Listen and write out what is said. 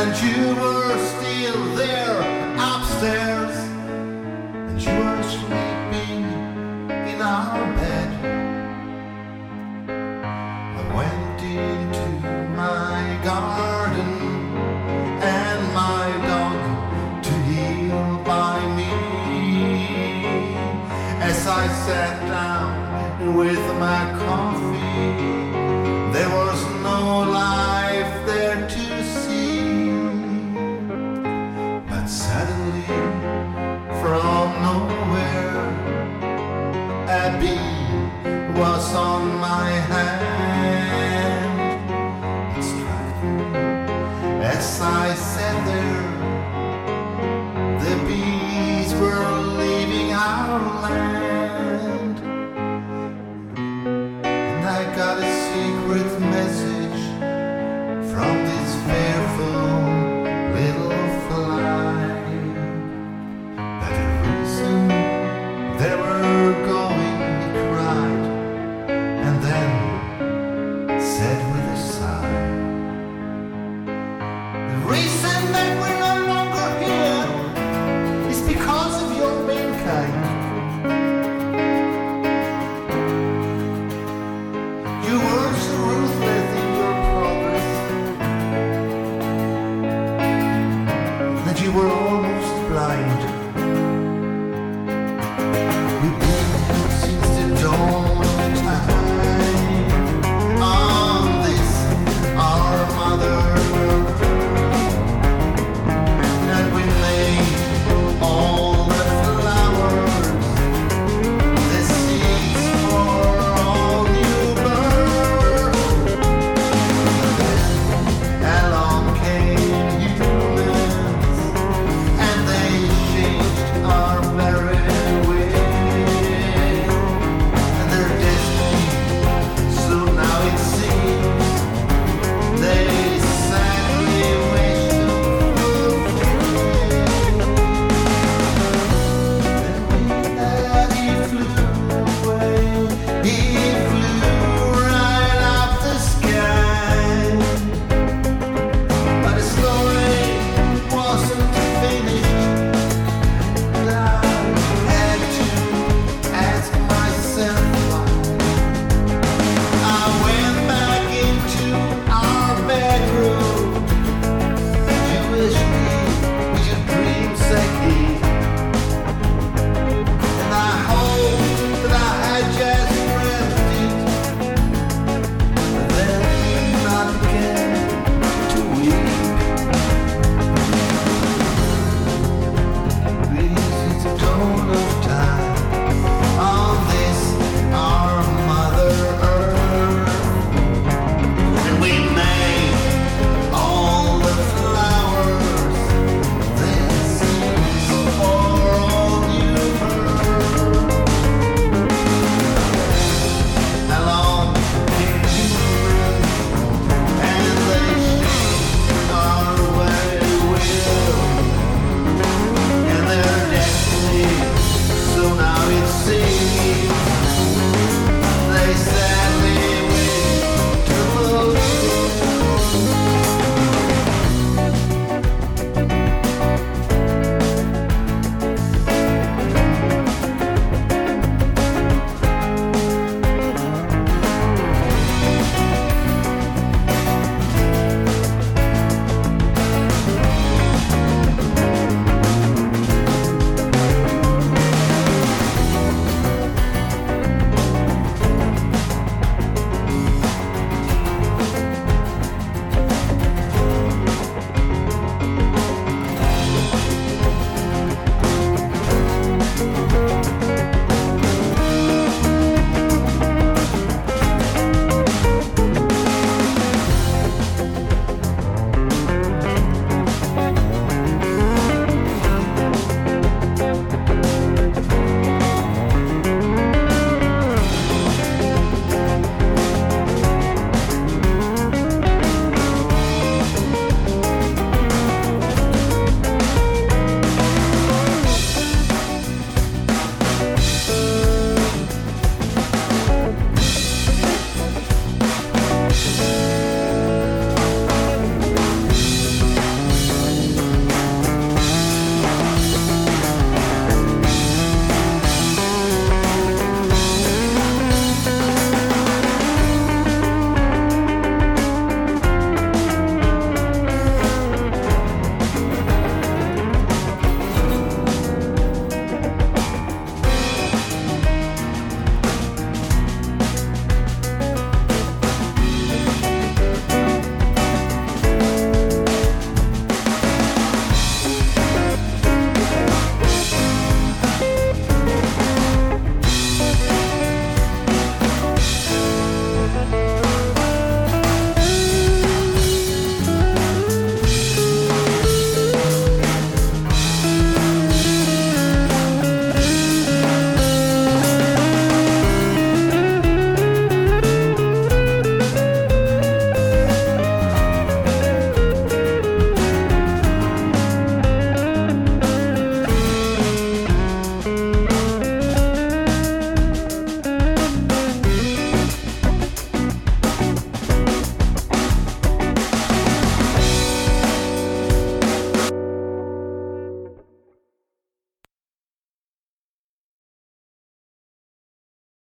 and you were still there upstairs, and you were sleeping in our bed. I went into my garden and my dog to heal by me. As I sat down with my coffee.